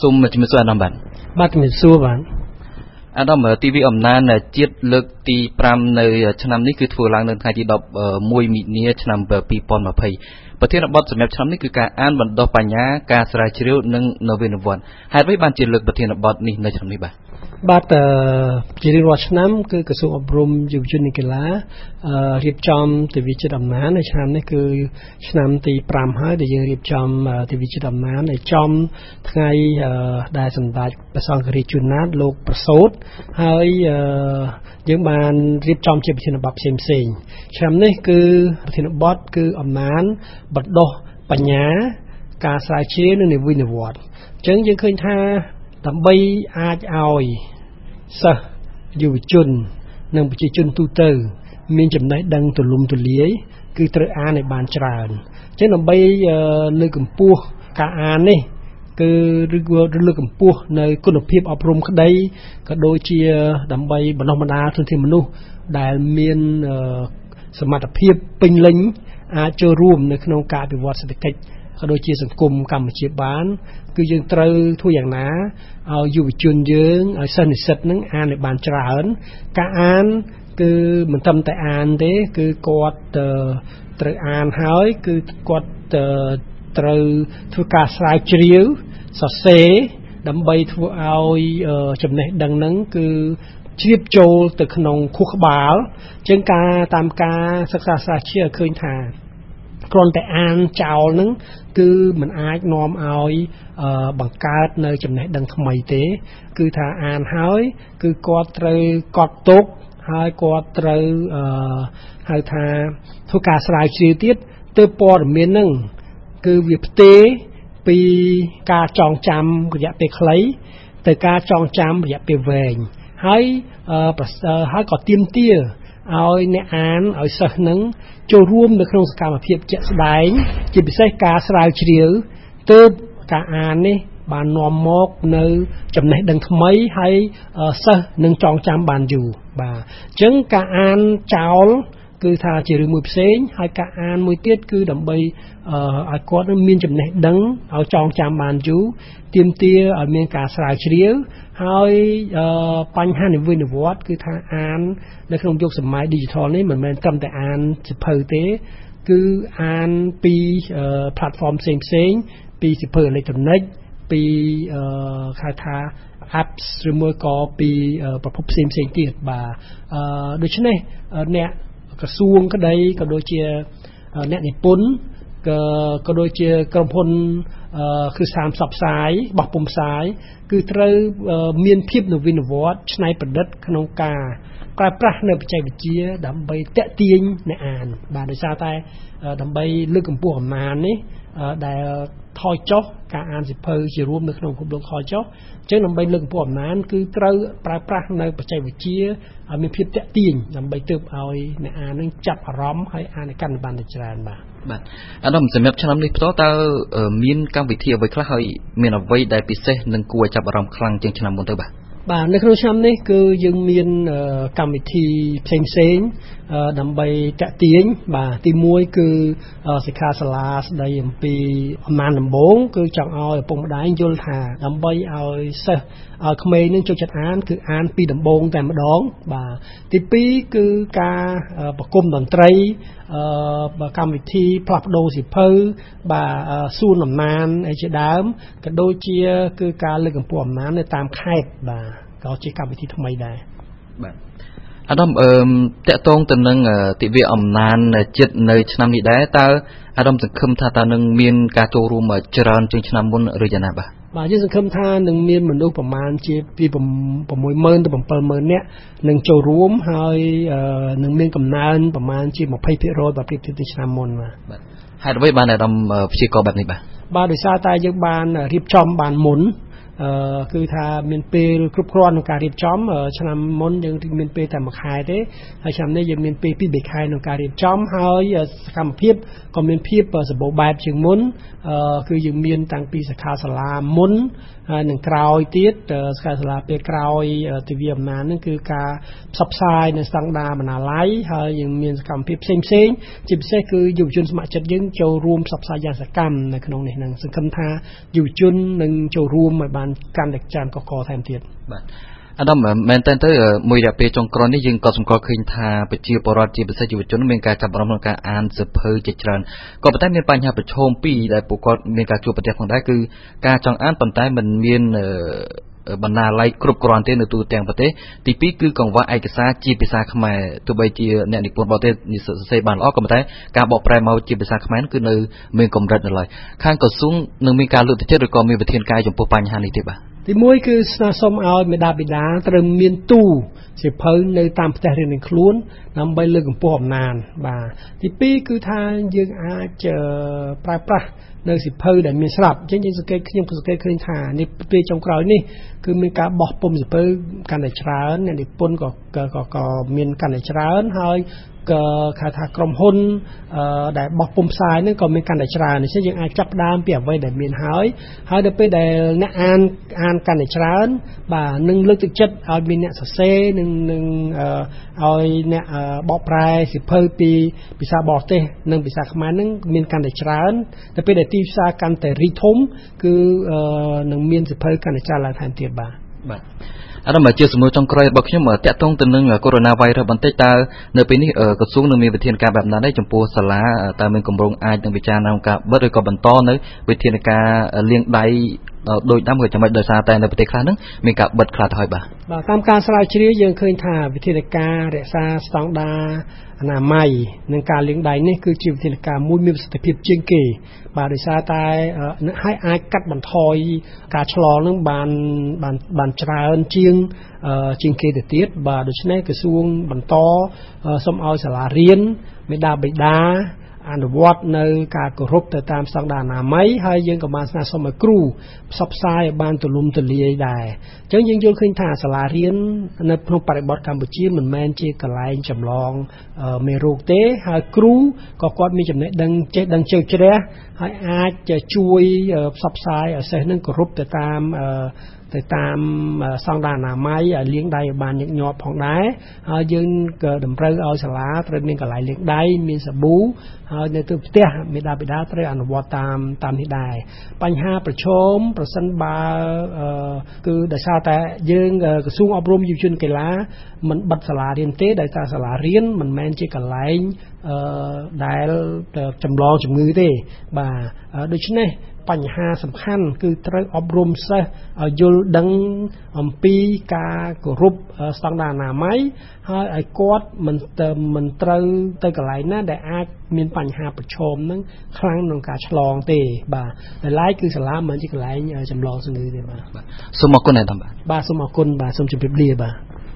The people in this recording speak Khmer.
សូមជំរាបសួរអាដាមបាទបាទជំរាបសួរបាទអាដាមទីវីអំណានជាតិលើកទី5នៅឆ្នាំនេះគឺធ្វើឡើងនៅថ្ងៃទី11មីនាឆ្នាំ2020ប្រធានបទសម្រាប់ឆ្នាំនេះគឺការអានបណ្ដុះបញ្ញាការស្រាវជ្រាវនិងនវានុវត្តន៍ហេតុអ្វីបានជាលើកប្រធានបទនេះនៅឆ្នាំនេះបាទ បាទជារៀងរាល់ឆ្នាំគឺក្រសួងអប់រំយុវជននិងកីឡារៀបចំទិវាជាតិអំណាចនៅឆ្នាំនេះគឺឆ្នាំទី5ហើយដែលយើងរៀបចំទិវាជាតិអំណាចនៅចំថ្ងៃដែលសម្ដេចព្រះសង្ឃរាជជួនណាតលោកប្រសូតហើយយើងបានរៀបចំជាប្រធានបទផ្សេងផ្សេងឆ្នាំនេះគឺប្រធានបទគឺអំណាចបណ្ដុះបញ្ញាការស្រាវជ្រាវនិងនិវិនិវត្តន៍អញ្ចឹងយើងឃើញថាដើម្បីអាចឲ្យ សិស្សយុវជន និងប្រជាជនទូទៅ មានចំណេះដឹងទូលំទូលាយគឺត្រូវអានឲ្យបានច្រើនអញ្ចឹងដើម្បីលើកកម្ពស់ការអាននេះគឺឬក៏លើកកម្ពស់នៅគុណភាពអប់រំក្តីក៏ដូចជាដើម្បីបណ្ដុះបណ្ដាលធនធានមនុស្សដែលមានសមត្ថភាពពេញលេញអាចចូលរួមនៅក្នុងការអភិវឌ្ឍសេដ្ឋកិច្ច ក៏ដូចជាសង្គមកម្ពុជាបាន គឺយើងត្រូវធ្វើយ៉ាងណាឲ្យយុវជនយើងឲ្យសិស្សនិស្សិតនឹងអានឲ្យបានច្រើន ការអាន គឺមិនត្រឹមតែអានទេ គឺគាត់ត្រូវអានហើយ គឺគាត់ត្រូវធ្វើការស្រាវជ្រាវសរសេរដើម្បីធ្វើឲ្យចំណេះដឹងហ្នឹងគឺជ្រាបចូលទៅក្នុងខួរក្បាលជាងការតាមការសិក្សាស្រាវជ្រាវឃើញថា គ្រាន់តែអានចោលនឹងគឺมันអាចនាំឲ្យបង្កើតនៅចំណេះដឹងថ្មីទេ គឺថាអានហើយ គឺគាត់ត្រូវកត់ទុកហើយគាត់ត្រូវហៅថាធ្វើការស្រាវជ្រាវទៀតទើបព័ត៌មាននឹងគឺវាផ្ទេរពីការចងចាំរយៈពេលខ្លីទៅការចងចាំរយៈពេលវែងហើយហើយក៏ទៀមទា ឲ្យអ្នកអានឲ្យសិស្សនឹងចូលរួមនៅក្នុងសកម្មភាពជាក់ស្ដែង ជាពិសេសការស្រាវជ្រាវទើបការអាននេះបាននាំមកនៅចំណេះដឹងថ្មីហើយសិស្សនឹងចងចាំបានយូរបាទអញ្ចឹងការអានចោល គឺថាជារឿងមួយផ្សេងហើយការអានមួយទៀតគឺដើម្បីឲ្យគាត់មានចំណេះដឹងឲ្យចងចាំបានយូរទាមទារឲ្យមានការស្រាវជ្រាវហើយបញ្ហានិវិនិវត្តគឺថាអាននៅក្នុងយុគសម័យ digital នេះមិនមែនត្រឹមតែអានសៀវភៅទេ គឺអានពី platform ផ្សេងផ្សេងពីសៀវភៅអេឡិចត្រូនិកពីហៅថា apps ឬមួយក៏ពីប្រភពផ្សេងផ្សេងទៀតបាទដូច្នេះអ្នក ក្រសួងក្តីក៏ដូចជាអ្នកនិពន្ធក៏ក៏ដូចជាក្រុមហ៊ុនគឺស្ថានផ្សព្វផ្សាយបោះពុំផ្សាយគឺត្រូវមានភាពនវានុវត្តន៍ច្នៃប្រឌិតក្នុងការ ប្រើប្រាស់នៅបច្ចេកវិទ្យាដើម្បីតេទៀងអ្នកអាន បាទដោយសារតែដើម្បីលើកកម្ពស់អំណាចនេះដែលថយចុះការអានសិភៅជារួមនៅក្នុងពិភពលោកថយចុះអញ្ចឹងដើម្បីលើកកម្ពស់អំណាចគឺត្រូវប្រើប្រាស់នៅបច្ចេកវិទ្យាឲ្យមានភាពតាក់ទាញដើម្បីទើបឲ្យអ្នកអាននឹងចាប់អារម្មណ៍ហើយអានកាន់បានច្រើនបាទបាទអាដាមសម្រាប់ឆ្នាំនេះផ្ទាល់តើមានកម្មវិធីអ្វីខ្លះហើយមានអ្វីដែលពិសេសនិងគួរឲ្យចាប់អារម្មណ៍ខ្លាំងជាងឆ្នាំមុនទៅបាទ បាទនៅក្នុងឆ្នាំនេះគឺយើងមានកម្មវិធីផ្សេងផ្សេងដើម្បីតាក់ទាញបាទទី1គឺសិក្ខាសាលាស្ដីអំពីអំណាចដំបងគឺចង់ឲ្យឪពុកម្ដាយយល់ថាដើម្បីឲ្យសិស្សឲ្យក្មេងនឹងចូលចិត្តអាន គឺអានពីដំបងតែម្ដង បាទទី2គឺការប្រគំតន្ត្រីអឺកម្មវិធីផ្លាស់ប្ដូរសិភៅបាទសួនអំណានអីជាដើមក៏ដូចជា គឺការលើកកម្ពស់អំណាននៅតាមខេត្តបាទ ក៏ជាកម្មវិធីថ្មីដែរបាទអាដាមអឺតកតងទៅនឹងទិវាអំណានចិត្តនៅឆ្នាំនេះដែរតើអាដាមសង្ឃឹមថាតើនឹងមានការចូលរួមច្រើនជាងឆ្នាំមុនឬយ៉ាងណាបាទបាទយើងសង្ឃឹមថានឹងមានមនុស្សប្រមាណជាពី60000ទៅ70000នាក់នឹងចូលរួមហើយនឹងមានកំណើនប្រមាណជា20%បើប្រៀបធៀបទៅឆ្នាំមុនបាទហេតុអ្វីបានអាដាមព្យាករបែបនេះបាទបាទដោយសារតែយើងបានរៀបចំបានមុន អឺគឺថាមានពេលគ្រប់គ្រាន់ក្នុងការរៀបចំ ឆ្នាំមុនយើងមានពេលតែមួយខែទេហើយឆ្នាំនេះយើងមានពេលពីរបីខែក្នុងការរៀបចំហើយសកម្មភាពក៏មានភាពសម្បូរបែបជាងមុនអឺគឺយើងមានតាំងពីសិក្ខាសាលាមុនហើយនឹងក្រោយទៀតសិក្ខាសាលាពេលក្រោយទិវាអំណាចនឹងគឺការផ្សព្វផ្សាយនៅស្តង់ដារបណ្ណាល័យហើយយើងមានសកម្មភាពផ្សេងផ្សេងជាពិសេសគឺយុវជនស្ម័គ្រចិត្តយើងចូលរួមផ្សព្វផ្សាយយ៉ាងសកម្មនៅក្នុងនេះនឹងសង្ឃឹមថាយុវជននឹងចូលរួមឲ្យបានបានកាន់តែច្រើនកកថែមទៀតបាទអាដាមមែនតើទៅមួយរយៈពេលចុងក្រោយនេះយើងក៏សម្គាល់ឃើញថាប្រជាពលរដ្ឋជាពិសេសយុវជនមានការចាប់អារម្មណ៍ក្នុងការអានសៀវភៅជាច្រើនក៏ប៉ុន្តែមានបញ្ហាប្រឈមពីរដែលពួកគាត់មានការជួបប្រទះផងដែរគឺការចង់អានប៉ុន្តែមិនមាន បណ្ណាល័យគ្រប់គ្រាន់ទេនៅទូទាំងប្រទេសទី2គឺកង្វះឯកសារជាភាសាខ្មែរទោះបីជាអ្នកនិពន្ធបរទេសនិស្សិតសរសេរបានល្អក៏ប៉ុន្តែការបកប្រែមកជាភាសាខ្មែរគឺនៅមានកម្រិតនៅឡើយខាងក្រសួងនឹងមានការលើកទឹកចិត្តឬក៏មានវិធានការចំពោះបញ្ហានេះទេបាទ ទី1គឺស្នើសុំឲ្យមេដាបេដាត្រូវមានទូសិភៅនៅតាមផ្ទះរៀននឹងខ្លួនដើម្បីលើកកម្ពស់អំណាចបាទទី2គឺថាយើងអាចប្រើប្រាស់នៅសិភៅដែលមានស្រាប់អញ្ចឹងយើងសង្កេតខ្ញុំក៏សង្កេតឃើញថានេះពេលចុងក្រោយនេះគឺមានការបោះពុំសិភៅកាន់តែច្រើនអ្នកនិពន្ធក៏ក៏មានកាន់តែច្រើនហើយ ក៏គេថាក្រុមហ៊ុនដែលបោះពុំផ្សាយហ្នឹងក៏មានកាន់តែច្រើនដូច្នេះយើងអាចចាប់ដើមពីអ្វីដែលមានហើយហើយដល់ពេលដែលអ្នកអានអានកាន់តែច្រើន បាទនឹងលើកទឹកចិត្តឲ្យមានអ្នកសរសេរនឹងនឹងឲ្យអ្នកបកប្រែសិភៅពីភាសាបរទេសនិងភាសាខ្មែរនឹងមានកាន់តែច្រើនដល់ពេលដែលទីផ្សារកាន់តែរីកធំគឺនឹងមានសិភៅកាន់តែច្រើនឡើងថែមទៀតបាទបាទ អារម្មណ៍ជាសំណួរចុងក្រោយរបស់ខ្ញុំតាក់ទងទៅនឹងកូវីដ -19 បន្តិចតើនៅពេលនេះក្រសួងនឹងមានវិធានការបែបណាដែរចំពោះសាលាតើមានគម្រោងអាចនឹងពិចារណាការបិទឬក៏បន្តនៅវិធានការលាងដៃ ដូចដើមក៏ចាំបាច់ដោយសារតែនៅប្រទេសខ្លះហ្នឹងមានការបិទខ្លះទៅហើយបាទបាទតាមការស្រាវជ្រាវយើងឃើញថាវិធានការរក្សាស្តង់ដារអនាម័យនិងការលាងដៃនេះគឺជាវិធានការមួយមានប្រសិទ្ធភាពជាងគេ បាទដោយសារតែហើយអាចកាត់បន្ថយការឆ្លងនឹងបានបានបានច្រើនជាងជាងគេទៅទៀតបាទដូច្នេះក្រសួងបន្តសូមឲ្យសាលារៀនមេដាបេដា អនុវត្តនៅការគោរពទៅតាមស្តង់ដារអនាម័យហើយយើងក៏បានស្នើសុំឲ្យគ្រូផ្សព្វផ្សាយឲ្យបានទូលំទូលាយដែរអញ្ចឹងយើងយល់ឃើញថាសាលារៀននៅក្នុងបរិបទកម្ពុជាមិនមែនជាកន្លែងចម្លងមេរោគទេហើយគ្រូក៏គាត់មានចំណេះដឹងចេះដឹងជ្រៅជ្រះហើយអាចជួយផ្សព្វផ្សាយឲ្យសិស្សនឹងគោរពទៅតាមទៅតាមស្តង់ដារអនាម័យឲ្យលាងដៃឲ្យបានញឹកញាប់ផងដែរហើយយើងក៏តម្រូវឲ្យសាលាត្រូវមានកន្លែងលាងដៃមានសាប៊ូហើយនៅទៅផ្ទះមេដាបេដាត្រូវអនុវត្តតាមតាមនេះដែរបញ្ហាប្រឈមប្រសិនបើគឺដោយសារតែយើងក្រសួងអប់រំយុវជនកីឡាមិនបិទសាលារៀនទេដោយសារសាលារៀនមិនមែនជាកន្លែងដែលចម្លងជំងឺទេបាទដូច្នេះ បញ្ហាសំខាន់គឺត្រូវអប់រំសិស្សឲ្យយល់ដឹងអំពីការគោរពស្តង់ដារអនាម័យហើយឲ្យគាត់មិនទៅមិនត្រូវទៅកន្លែងណាដែលអាចមានបញ្ហាប្រឈមនឹងខ្លាំងក្នុងការឆ្លងទេបាទដែលឡែកគឺសាលាមិនជាកន្លែងចម្លងជំងឺទេបាទសូមអរគុណអាដាមបាទបាទសូមអរគុណបាទសូមជម្រាបលាបាទ